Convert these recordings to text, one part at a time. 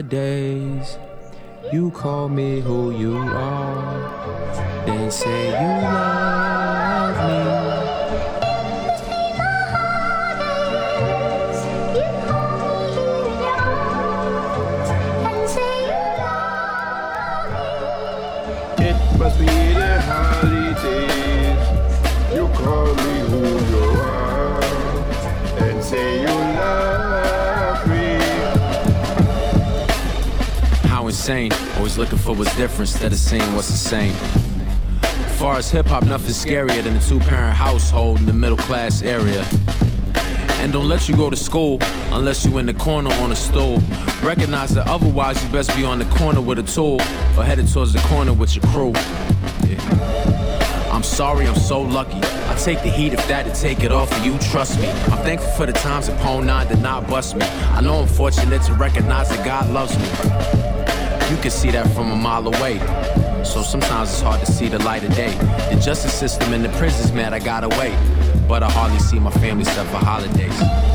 holidays. You call me who you are, then say you love me. Insane. Always looking for what's different instead of seeing what's the same. As Far as hip hop, nothing scarier than a two parent household in the middle class area. And don't let you go to school unless you in the corner on a stool. Recognize that otherwise you best be on the corner with a tool or headed towards the corner with your crew. Yeah. I'm sorry, I'm so lucky. I take the heat if that to take it off of you, trust me. I'm thankful for the times Pone 9 did not bust me. I know I'm fortunate to recognize that God loves me. You can see that from a mile away. So sometimes it's hard to see the light of day. The justice system and the prisons, man, I gotta wait. But I hardly see my family except for holidays.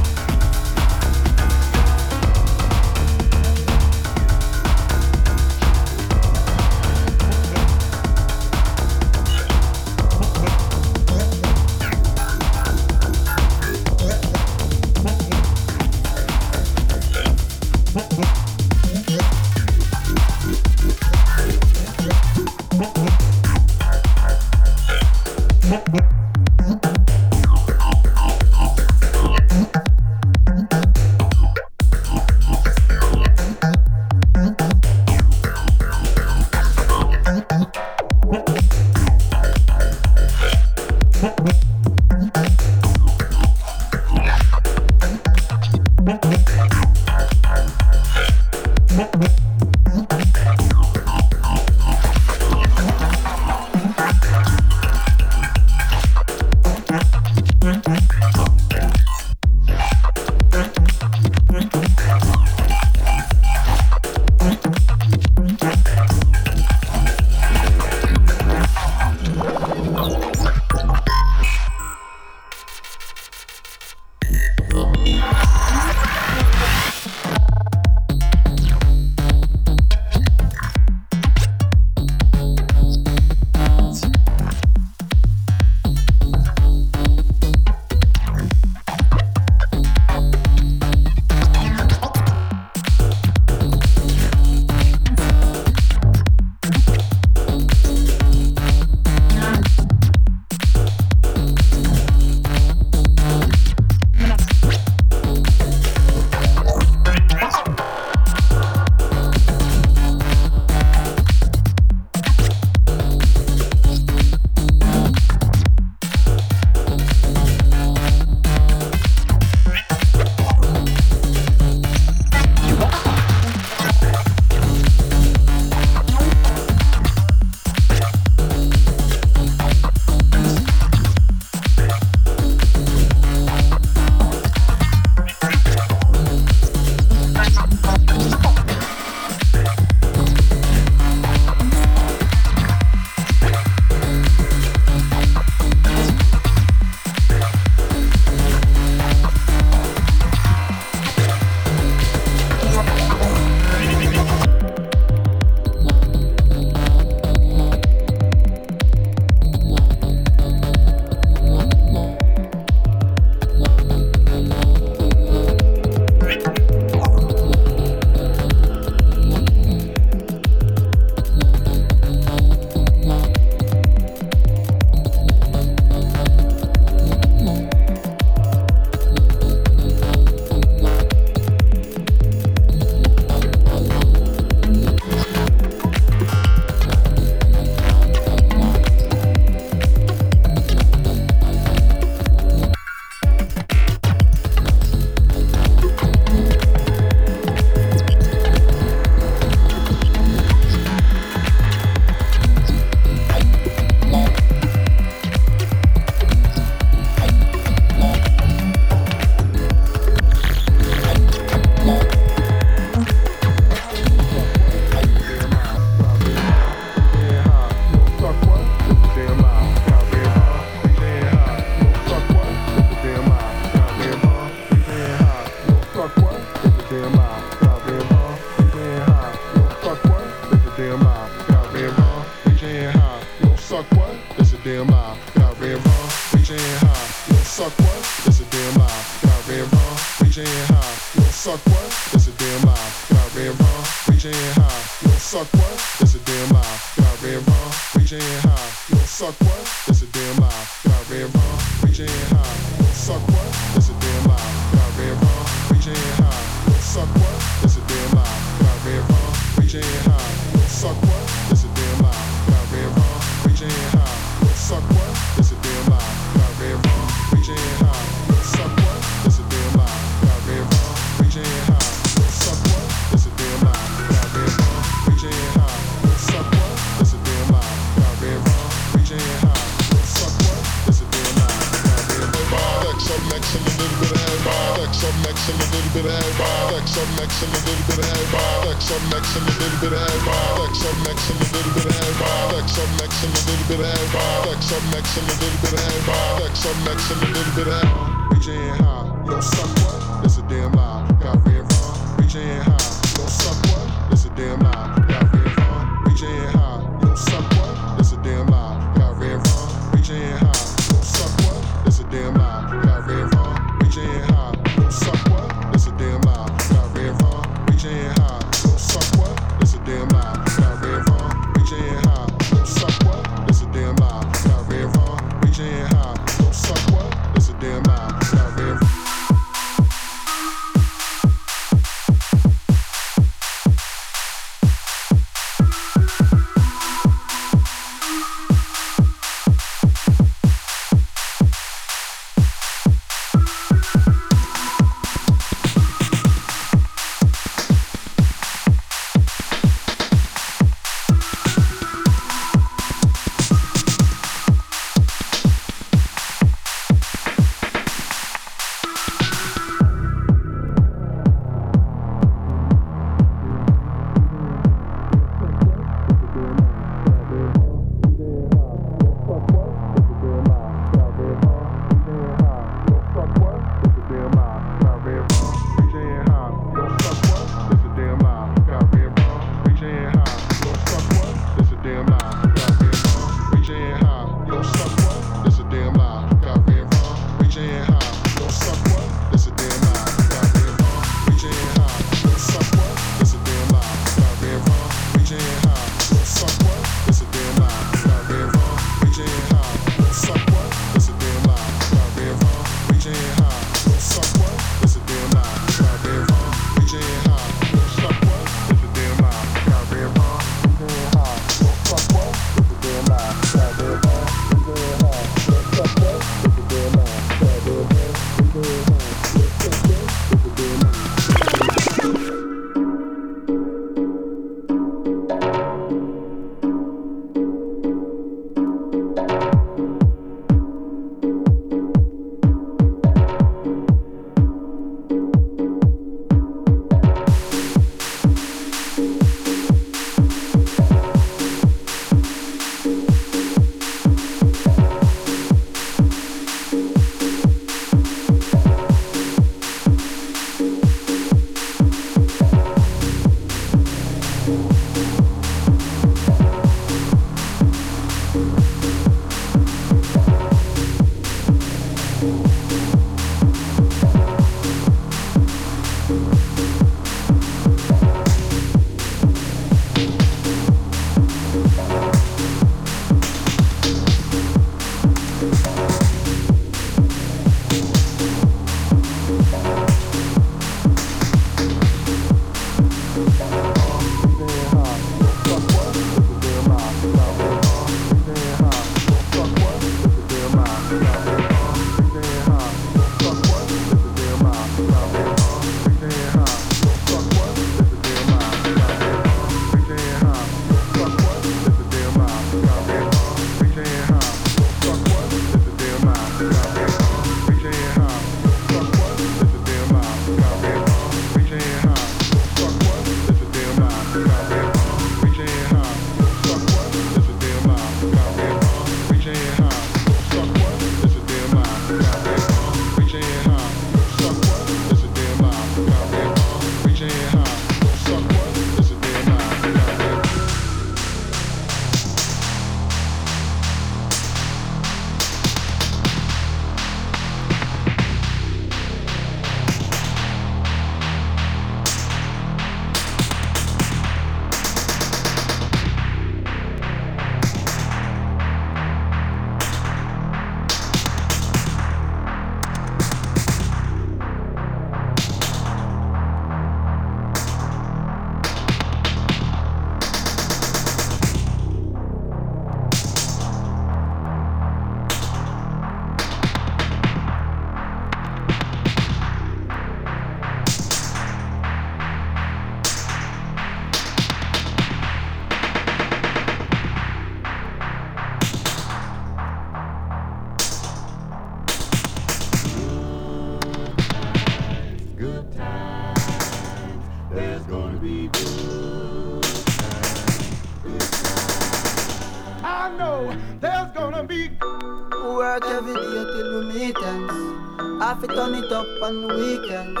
Half it turn it up on the weekends.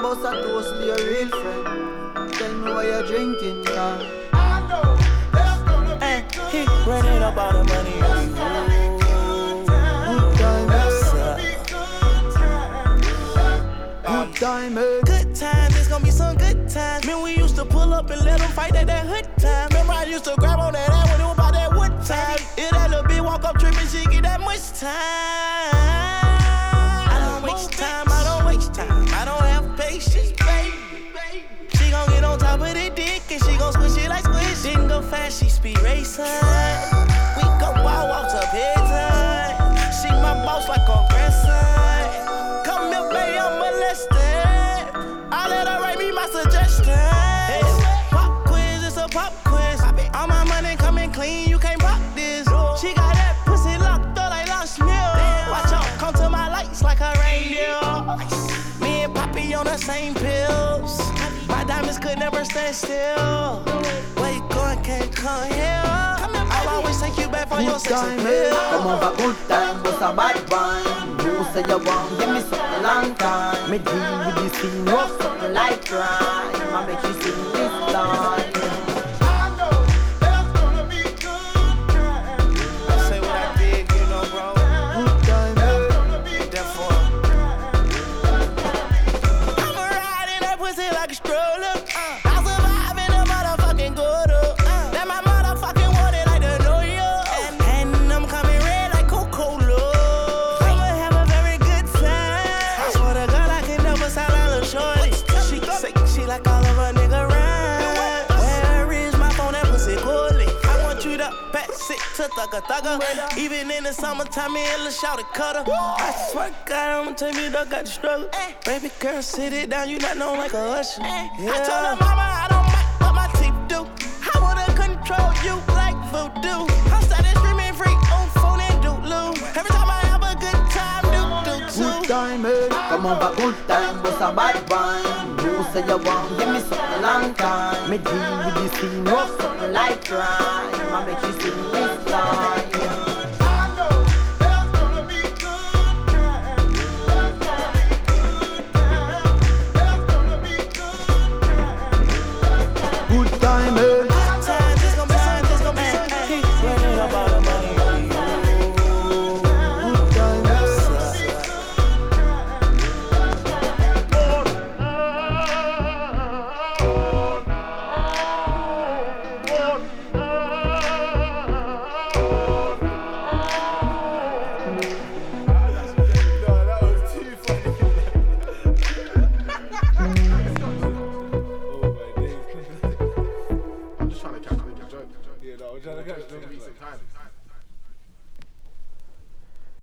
Boss a toast to your real friend. Tell me why you're drinking, girl. I know there's gonna be Hey, good. he running all the money. Good time, What's eh? up? Good time? Good times, it's gonna be some good times. Man, we used to pull up and let them fight at that hood time. Remember, I used to grab on that ass when it was about that wood time. If that little bitch walk up tripping, she get that much time. We go wild walk to bedtime. She my boss like a grandson. Come here, baby, I'm molested. I let her write me my suggestions. Pop quiz, it's a pop quiz. All my money coming clean, you can't pop this. She got that pussy locked up like lost meal. Watch out, come to my lights like a reindeer. Me and Poppy on the same pills. My diamonds could never stand still. Come here. I'll always take you back for your sex time, eh? appeal. Come over, good time, bust a bad wine. You say you want, give me something long time. Me deal with this thing, rough something like crime. I make you sing this line. Thugger thugger. Even in the summertime, me and Lil Shouty cutter. I swear to God, I'ma tell me dog got the struggle. Baby girl, sit it down, you not know like a usher. Yeah. I told her mama I don't mind what my teeth do. I wanna control you like voodoo. I'm starting streaming free on phone and doodloo. Every time I have a good time, do do Good too. time, eh? Come over, good time, bust a bad wine. You say you want, give me something long time. Me deal with this thing, rough something like crime. I make you sing this line.